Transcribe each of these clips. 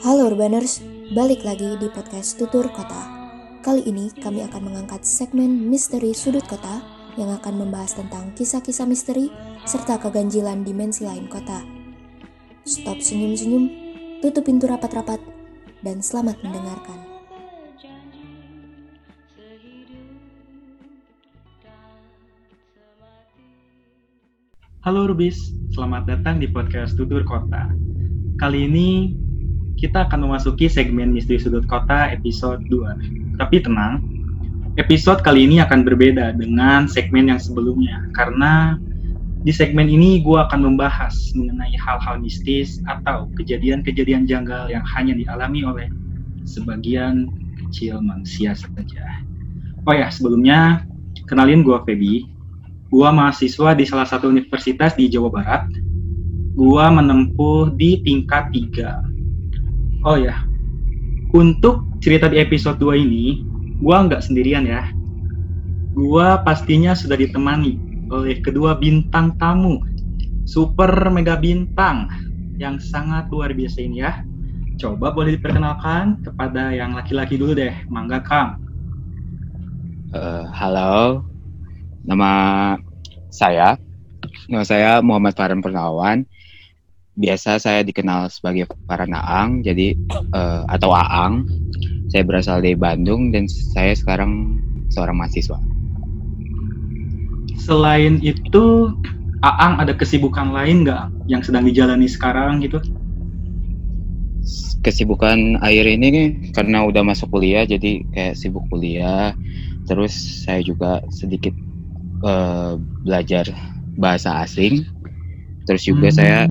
Halo Urbaners, balik lagi di podcast Tutur Kota. Kali ini kami akan mengangkat segmen Misteri Sudut Kota yang akan membahas tentang kisah-kisah misteri serta keganjilan dimensi lain kota. Stop senyum-senyum, tutup pintu rapat-rapat, dan selamat mendengarkan. Halo Rubis, selamat datang di podcast Tutur Kota. Kali ini kita akan memasuki segmen Misteri Sudut Kota episode 2. Tapi tenang, episode kali ini akan berbeda dengan segmen yang sebelumnya karena di segmen ini gue akan membahas mengenai hal-hal mistis atau kejadian-kejadian janggal yang hanya dialami oleh sebagian kecil manusia saja. Oh ya, sebelumnya kenalin gue Feby, Gua mahasiswa di salah satu universitas di Jawa Barat. Gua menempuh di tingkat 3. Oh ya, untuk cerita di episode 2 ini, gua nggak sendirian ya. Gua pastinya sudah ditemani oleh kedua bintang tamu, super mega bintang yang sangat luar biasa ini ya. Coba boleh diperkenalkan kepada yang laki-laki dulu deh, Mangga Kang. Uh, halo, Nama saya, nama saya Muhammad Farhan Purnawan. Biasa saya dikenal sebagai Farhan Aang, jadi uh, atau Aang. Saya berasal dari Bandung dan saya sekarang seorang mahasiswa. Selain itu, Aang ada kesibukan lain nggak yang sedang dijalani sekarang gitu? Kesibukan akhir ini karena udah masuk kuliah, jadi kayak sibuk kuliah. Terus saya juga sedikit uh, belajar bahasa asing. Terus juga hmm. saya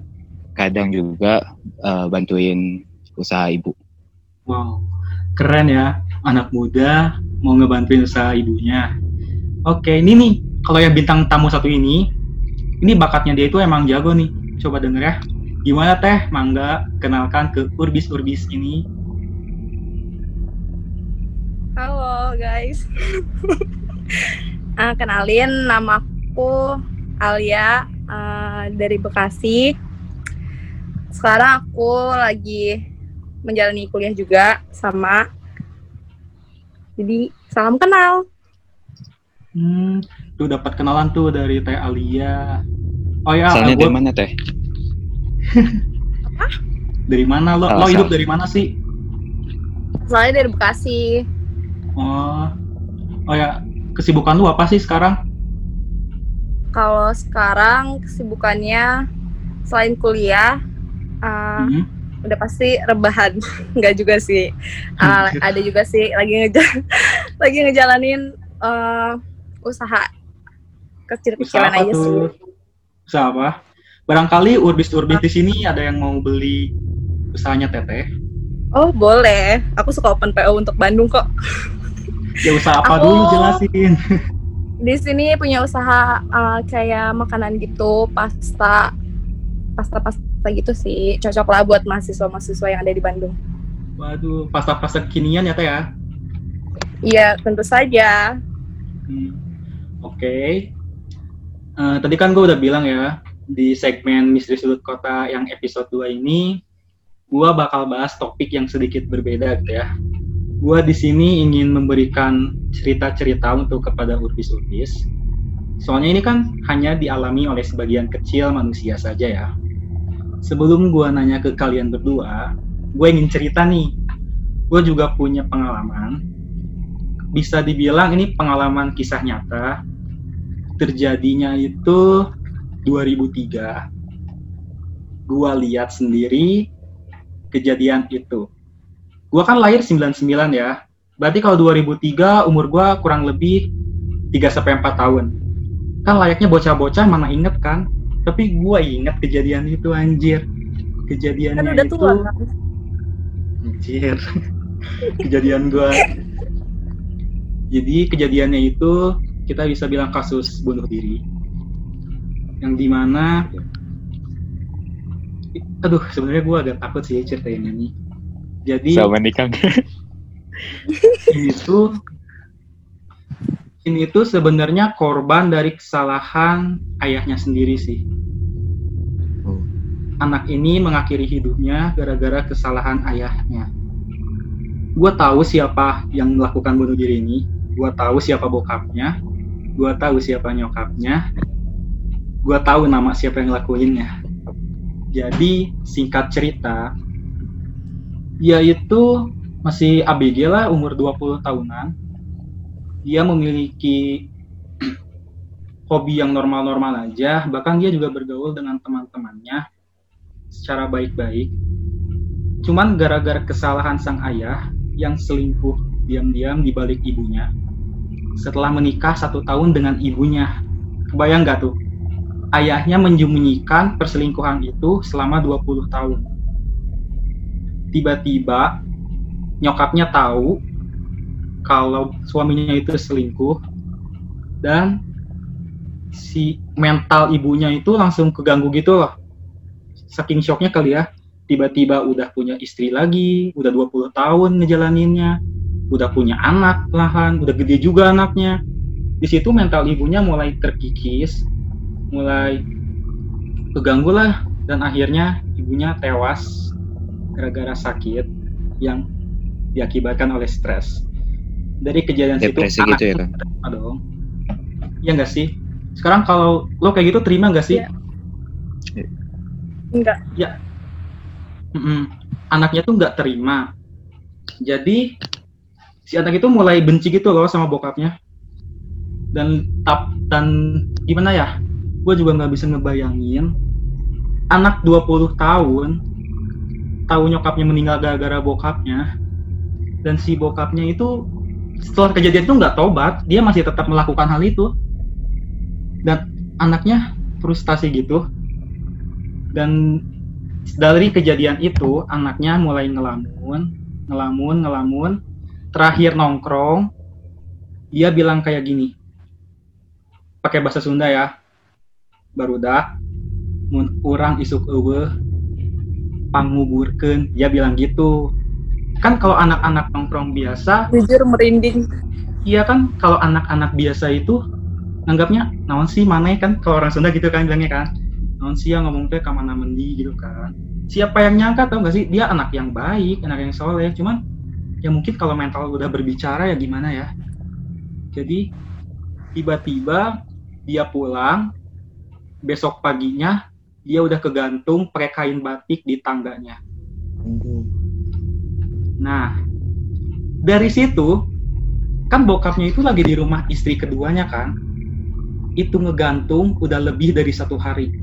kadang juga uh, bantuin usaha ibu. Wow, keren ya anak muda mau ngebantuin usaha ibunya. Oke, ini nih kalau ya bintang tamu satu ini, ini bakatnya dia itu emang jago nih. Coba denger ya. Gimana teh, Mangga kenalkan ke Urbis Urbis ini. Halo guys. uh, kenalin namaku Alia uh, dari Bekasi. Sekarang aku lagi menjalani kuliah juga sama. Jadi salam kenal. Hmm, tuh dapat kenalan tuh dari Teh Alia. Oh ya, Asalnya dari mana Teh? Apa? Dari mana lo? Oh, lo hidup dari mana sih? Soalnya dari Bekasi. Oh, oh ya, kesibukan lu apa sih sekarang? Kalau sekarang kesibukannya selain kuliah, uh, hmm. udah pasti rebahan. Enggak juga sih. Uh, ada juga sih lagi ngejal lagi ngejalanin uh, usaha kecil-kecilan aja tuh? sih. Usaha apa? Barangkali urbis-urbis di sini ada yang mau beli usahanya Teteh. Oh boleh, aku suka open PO untuk Bandung kok. Ya usaha apa aku, dulu jelasin. Di sini punya usaha uh, kayak makanan gitu, pasta, pasta-pasta gitu sih. Cocok lah buat mahasiswa-mahasiswa yang ada di Bandung. Waduh, pasta-pasta kekinian ya teh ya? Iya, tentu saja. Hmm. Oke. Okay. Uh, eh, tadi kan gue udah bilang ya, di segmen Misteri Sudut Kota yang episode 2 ini, gue bakal bahas topik yang sedikit berbeda gitu ya gue di sini ingin memberikan cerita-cerita untuk kepada urbis-urbis. Soalnya ini kan hanya dialami oleh sebagian kecil manusia saja ya. Sebelum gue nanya ke kalian berdua, gue ingin cerita nih. Gue juga punya pengalaman. Bisa dibilang ini pengalaman kisah nyata. Terjadinya itu 2003. Gue lihat sendiri kejadian itu Gua kan lahir 99 ya. Berarti kalau 2003 umur gua kurang lebih 3 sampai 4 tahun. Kan layaknya bocah-bocah mana inget kan? Tapi gua inget kejadian itu anjir. Kejadiannya kan udah itu tua, kan? Anjir. kejadian gua jadi kejadiannya itu kita bisa bilang kasus bunuh diri yang di mana aduh sebenarnya gue agak takut sih ceritainnya nih jadi sama nikah ini tuh ini tuh sebenarnya korban dari kesalahan ayahnya sendiri sih. Oh. anak ini mengakhiri hidupnya gara-gara kesalahan ayahnya. Gue tahu siapa yang melakukan bunuh diri ini. Gue tahu siapa bokapnya. Gue tahu siapa nyokapnya. Gue tahu nama siapa yang ngelakuinnya. Jadi singkat cerita, dia itu masih ABG lah umur 20 tahunan. Dia memiliki hobi yang normal-normal aja, bahkan dia juga bergaul dengan teman-temannya secara baik-baik. Cuman gara-gara kesalahan sang ayah yang selingkuh diam-diam di balik ibunya, setelah menikah satu tahun dengan ibunya, kebayang gak tuh? Ayahnya menyembunyikan perselingkuhan itu selama 20 tahun. Tiba-tiba nyokapnya tahu kalau suaminya itu selingkuh dan si mental ibunya itu langsung keganggu gitu loh. Saking shocknya kali ya, tiba-tiba udah punya istri lagi, udah 20 tahun ngejalaninnya, udah punya anak lahan, udah gede juga anaknya. Di situ mental ibunya mulai terkikis, mulai keganggu lah, dan akhirnya ibunya tewas gara-gara sakit yang diakibatkan oleh stres. Dari kejadian Depresi situ, gitu ya kan? Dong. Ya nggak sih? Sekarang kalau lo kayak gitu terima nggak sih? Iya. Enggak. Ya. Mm-mm. Anaknya tuh nggak terima. Jadi si anak itu mulai benci gitu loh sama bokapnya. Dan tap dan gimana ya? Gue juga nggak bisa ngebayangin anak 20 tahun tahu nyokapnya meninggal gara-gara bokapnya dan si bokapnya itu setelah kejadian itu nggak tobat dia masih tetap melakukan hal itu. Dan anaknya frustasi gitu. Dan dari kejadian itu anaknya mulai ngelamun ngelamun ngelamun. Terakhir nongkrong dia bilang kayak gini. Pakai bahasa Sunda ya. Barudak mun urang isuk eueuh panguburkeun dia bilang gitu kan kalau anak-anak nongkrong biasa Jujur merinding. iya kan? Kalau anak-anak biasa itu anggapnya naon sih mana kan? Kalau orang Sunda gitu kan bilangnya kan. Naon sih yang ngomong teh kamana mendi gitu kan. Siapa yang nyangka tau gak sih? Dia anak yang baik anak yang soleh. Cuman ya mungkin kalau mental udah berbicara ya gimana ya? Jadi tiba-tiba dia pulang besok paginya dia udah kegantung pakai kain batik di tangganya nah dari situ kan bokapnya itu lagi di rumah istri keduanya kan itu ngegantung udah lebih dari satu hari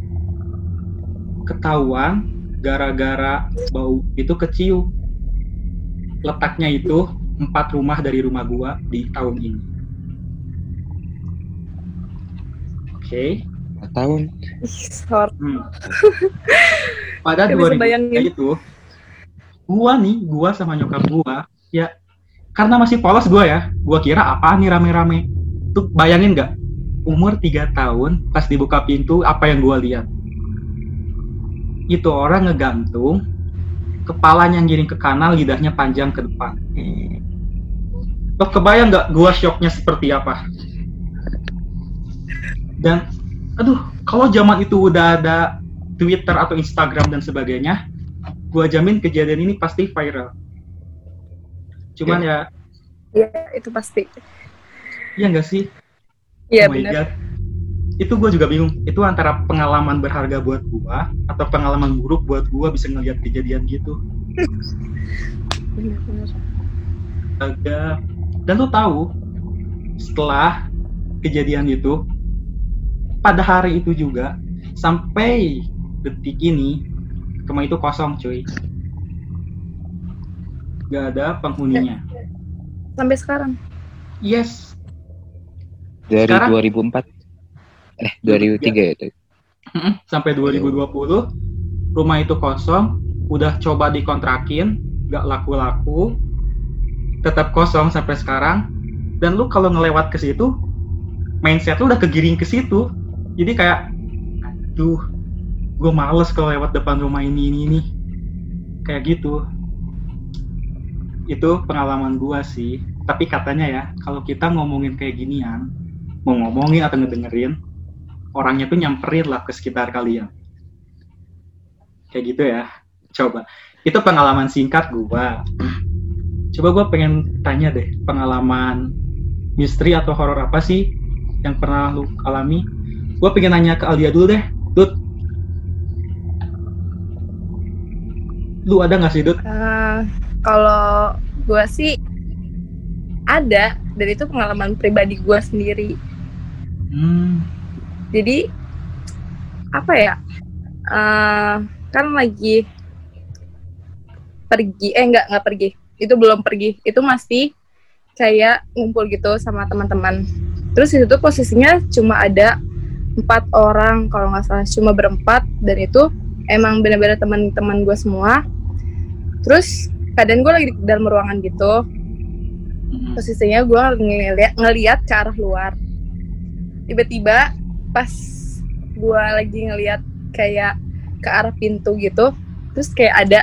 ketahuan gara-gara bau itu kecium letaknya itu empat rumah dari rumah gua di tahun ini oke Empat tahun. Sorry. hmm. pada Gak bisa 2000 bayangin. itu gua nih gua sama nyokap gua ya karena masih polos gua ya gua kira apa nih rame-rame? Tuh bayangin nggak? Umur 3 tahun pas dibuka pintu apa yang gua lihat? Itu orang ngegantung kepalanya giring ke kanan lidahnya panjang ke depan. Lo kebayang nggak gua shocknya seperti apa? Dan aduh kalau zaman itu udah ada Twitter atau Instagram dan sebagainya gua jamin kejadian ini pasti viral cuman ya Iya, itu pasti. iya nggak sih Iya, Oh benar. Itu gue juga bingung. Itu antara pengalaman berharga buat gua atau pengalaman buruk buat gua bisa ngeliat kejadian gitu. Benar, benar. Agak. Dan lu tahu, setelah kejadian itu, pada hari itu juga sampai detik ini, rumah itu kosong, cuy. Gak ada penghuninya. Sampai sekarang. Yes, Dari Sekarang- 2004. Eh, 2003 ya itu. Sampai 2020 rumah itu kosong udah coba dikontrakin gak laku-laku tetap kosong sampai sekarang dan lu kalau ngelewat ke situ mindset lu udah kegiring ke situ jadi kayak duh gue males kalau lewat depan rumah ini ini ini. Kayak gitu. Itu pengalaman gua sih. Tapi katanya ya kalau kita ngomongin kayak ginian mau ngomongin atau ngedengerin orangnya tuh nyamperin lah ke sekitar kalian. kayak gitu ya. Coba. Itu pengalaman singkat gua. Coba gua pengen tanya deh pengalaman misteri atau horor apa sih yang pernah lu alami? Gua pengen nanya ke Alia dulu deh. Dut lu ada nggak sih Dut? Uh, kalau gue sih ada dan itu pengalaman pribadi gue sendiri. Hmm. jadi apa ya? Uh, kan lagi pergi eh enggak nggak pergi. Itu belum pergi. Itu masih kayak ngumpul gitu sama teman-teman. Terus itu tuh posisinya cuma ada empat orang kalau nggak salah. Cuma berempat dan itu emang benar-benar teman-teman gue semua terus keadaan gue lagi di dalam ruangan gitu. Posisinya gue ngeliat ngeliat ke arah luar. Tiba-tiba pas gue lagi ngeliat kayak ke arah pintu gitu terus kayak ada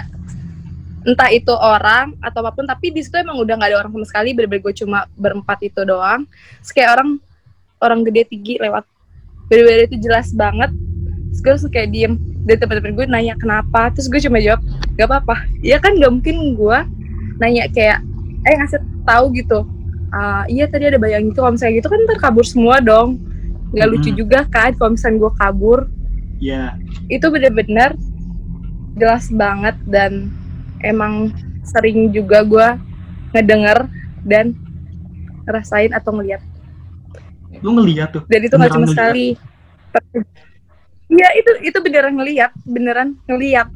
entah itu orang atau apa pun tapi di situ emang udah nggak ada orang sama sekali bener-bener gue cuma berempat itu doang. Terus kayak orang orang gede tinggi lewat. Bener-bener itu jelas banget. Terus gue kayak diem dan teman-teman gue nanya kenapa terus gue cuma jawab gak apa-apa. Ya kan gak mungkin gue nanya kayak eh ngasih tahu gitu. Uh, iya tadi ada bayang gitu kalau misalnya gitu kan ntar kabur semua dong. Nggak lucu -hmm. juga kan kalau misalnya gue kabur. Iya. Yeah. itu bener-bener jelas banget dan emang sering juga gue ngedenger dan ngerasain atau ngeliat. Lu ngeliat tuh? Dan itu nggak cuma sekali Iya itu itu beneran ngeliat beneran ngeliat.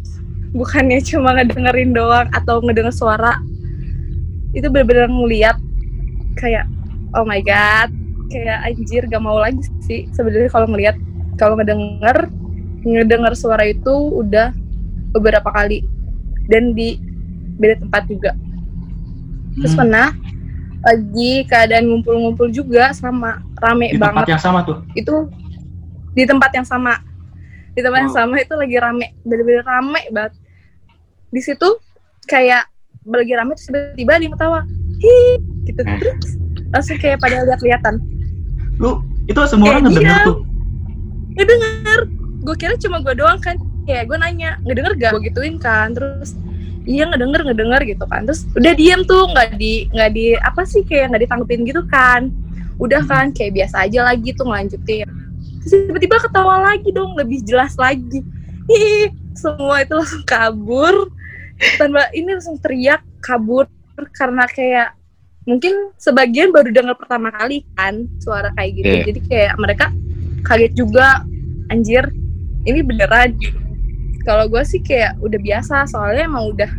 Bukannya cuma ngedengerin doang atau ngedenger suara. Itu bener-bener ngeliat kayak oh my god kayak anjir gak mau lagi sih sebenarnya kalau ngeliat. Kalau ngedenger ngedenger suara itu udah beberapa kali. Dan di beda tempat juga. Terus hmm. pernah lagi keadaan ngumpul-ngumpul juga sama rame di banget. tempat yang sama tuh? Itu di tempat yang sama di tempat yang sama itu lagi rame bener-bener rame banget. Di situ kayak lagi rame terus tiba-tiba dia ketawa. Hi gitu. Eh. terus langsung kayak pada lihat-lihatan lu itu semua orang ngedenger tuh? Ngedenger. Gue kira cuma gue doang kan. Kayak gue nanya ngedenger gak? Gue gituin kan terus iya ngedenger ngedenger gitu kan. Terus udah diem tuh nggak di nggak di apa sih kayak nggak ditanggepin gitu kan. Udah hmm. kan kayak biasa aja lagi tuh ngelanjutin terus tiba-tiba ketawa lagi dong lebih jelas lagi. Ih semua itu langsung kabur. Tanpa ini langsung teriak kabur. Karena kayak mungkin sebagian baru dengar pertama kali kan suara kayak gitu. Yeah. jadi kayak mereka kaget juga anjir ini beneran. Kalau gue sih kayak udah biasa soalnya emang udah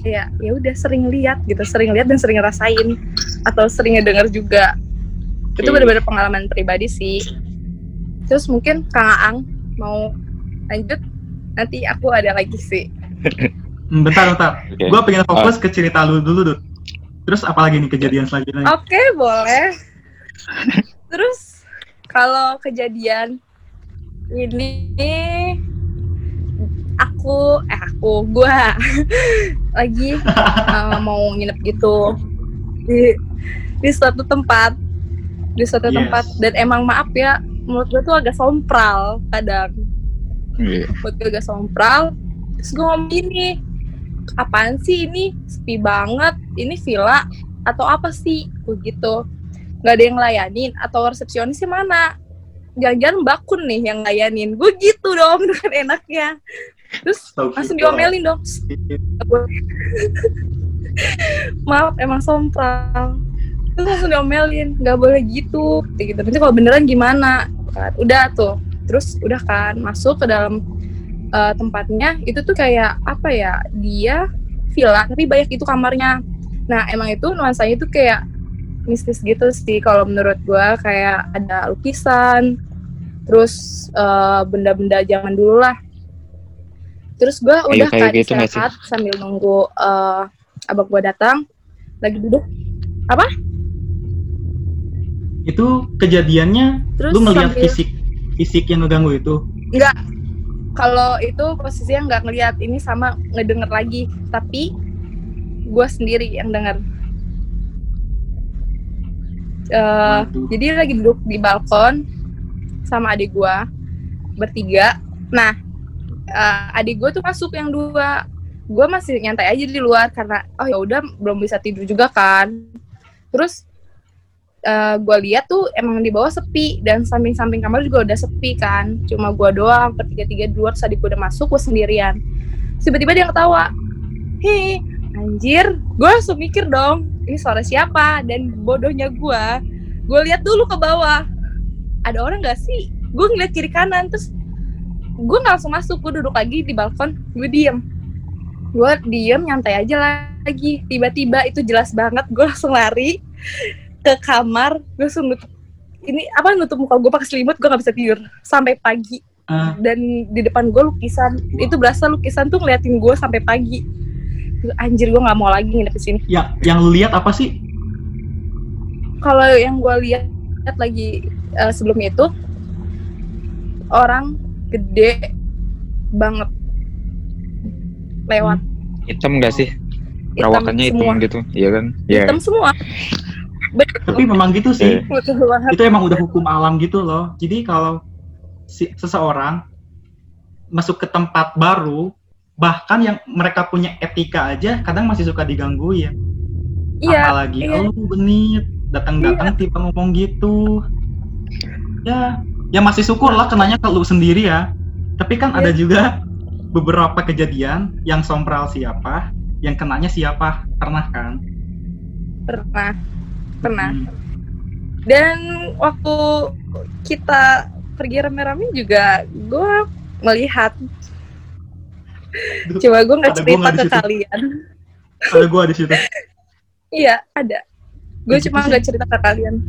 kayak ya udah sering lihat gitu sering lihat dan sering rasain atau sering dengar juga. Okay. itu benar-benar pengalaman pribadi sih terus mungkin kang Aang mau lanjut nanti aku ada lagi sih Hmm, bentar, bentar. Okay. Gue pengen fokus uh. ke cerita lu dulu, Dut. Terus apalagi nih kejadian selanjutnya? Oke, okay, boleh. Terus kalau kejadian ini aku eh aku gua lagi uh, mau nginep gitu di di suatu tempat di suatu yes. tempat dan emang maaf ya menurut gue tuh agak sompral kadang. Yeah. menurut gue agak sompral. Terus gue ngomong gini apaan sih ini? Sepi banget. Ini villa atau apa sih? Begitu nggak ada yang layanin atau resepsionisnya mana? Jangan-jangan bakun nih yang layanin gue gitu dong dengan enaknya. Terus so, langsung gitu. diomelin dong. Maaf emang sompral terus langsung diomelin nggak boleh gitu gitu. Nanti kalau beneran gimana? Kan udah tuh. Terus udah kan masuk ke dalam uh, tempatnya itu tuh kayak apa ya dia villa tapi banyak itu kamarnya. Nah emang itu nuansanya itu kayak mistis gitu sih kalau menurut gue kayak ada lukisan terus eh, benda-benda zaman dulu lah. Terus gue udah kan gitu istirahat sambil nunggu uh, abang gue datang. Lagi duduk. Apa itu kejadiannya terus lu ngeliat sambil... fisik fisik yang ngeganggu itu? Enggak kalau itu posisinya nggak ngelihat ini sama ngedenger lagi. Tapi gue sendiri yang denger. Uh, jadi lagi duduk di balkon sama adik gue bertiga. Nah uh, adik gue tuh masuk yang dua. Gue masih nyantai aja di luar karena oh ya udah belum bisa tidur juga kan. Terus uh, gue lihat tuh emang di bawah sepi dan samping-samping kamar juga udah sepi kan. Cuma gue doang bertiga-tiga di luar gue udah masuk gue sendirian. Tiba-tiba dia ketawa. Hei anjir gue langsung mikir dong ini suara siapa dan bodohnya gue gue lihat dulu ke bawah. Ada orang gak sih? Gue ngeliat kiri kanan terus gue langsung masuk gue duduk lagi di balkon gue diem. Gue diem nyantai aja lagi. Tiba-tiba itu jelas banget gue langsung lari ke kamar gue langsung nutup ini apa nutup muka gue pakai selimut gue nggak bisa tidur sampai pagi uh. dan di depan gue lukisan itu berasa lukisan tuh ngeliatin gue sampai pagi anjir gue nggak mau lagi nginep di sini ya yang lu lihat apa sih kalau yang gue lihat lagi uh, sebelum itu orang gede banget lewat. Hitam gak sih? Perawakannya hitam, hitam gitu, iya kan? Yeah. Hitam semua. Tapi memang gitu sih. Yeah. Itu emang udah hukum alam gitu loh. Jadi kalau si, seseorang masuk ke tempat baru, bahkan yang mereka punya etika aja kadang masih suka diganggu ya. Iya. Apalagi iya. oh benit datang-datang iya. tiba ngomong gitu. Ya, ya masih syukur lah kenanya ke lu sendiri ya. Tapi kan iya. ada juga beberapa kejadian yang sompral siapa, yang kenanya siapa, pernah kan? Pernah, pernah. Hmm. Dan waktu kita pergi rame-rame juga, gue melihat. Coba gue nggak cerita gua ke kalian. Ada gue di situ. iya, ada. Gue cuma nggak cerita ke kalian.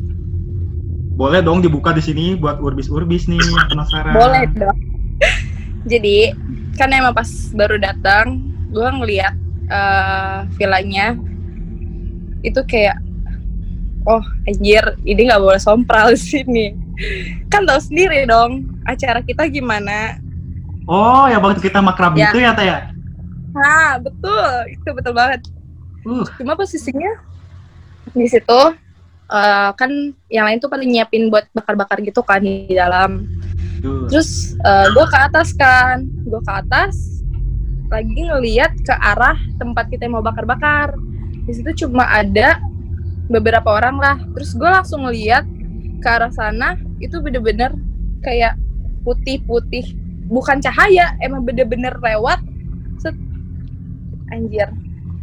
Boleh dong dibuka di sini buat urbis-urbis nih penasaran. Boleh dong. Jadi kan emang pas baru datang gue ngeliat uh, villanya itu kayak oh anjir ini nggak boleh sompral di sini kan tau sendiri dong acara kita gimana oh ya waktu kita makrab ya. itu ya teh ya nah betul itu betul banget uh. cuma posisinya di situ uh, kan yang lain tuh paling nyiapin buat bakar-bakar gitu kan di dalam Terus uh, eh, gue ke atas kan, gue ke atas lagi ngeliat ke arah tempat kita mau bakar-bakar. Di situ cuma ada beberapa orang lah. Terus gue langsung ngeliat ke arah sana itu bener-bener kayak putih-putih, bukan cahaya, emang bener-bener lewat. Set, anjir.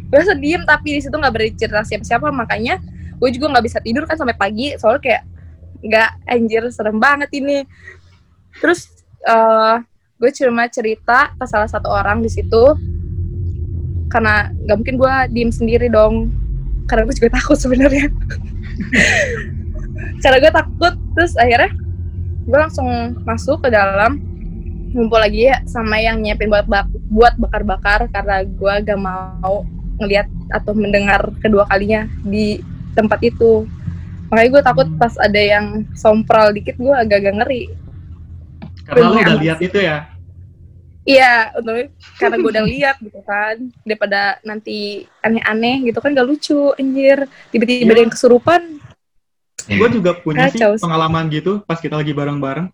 Gue sedih tapi di situ nggak bercerita siapa-siapa. Makanya gue juga nggak bisa tidur kan sampai pagi. Soalnya kayak nggak anjir serem banget ini. Terus uh, gue cuma cerita ke salah satu orang di situ. Karena nggak mungkin gue diem sendiri dong karena gue juga takut sebenarnya. Karena gue takut terus akhirnya gue langsung masuk ke dalam ngumpul lagi ya sama yang nyiapin buat bak buat bakar-bakar karena gue gak mau ngelihat atau mendengar kedua kalinya di tempat itu. Makanya gue takut pas ada yang sompral dikit gue agak-agak ngeri. Karena lu udah lihat itu ya? Iya, untuk karena gue udah lihat gitu kan, daripada nanti aneh-aneh gitu kan gak lucu, anjir. Tiba-tiba ya. yang kesurupan. Gue juga punya Kacau. sih pengalaman gitu pas kita lagi bareng-bareng.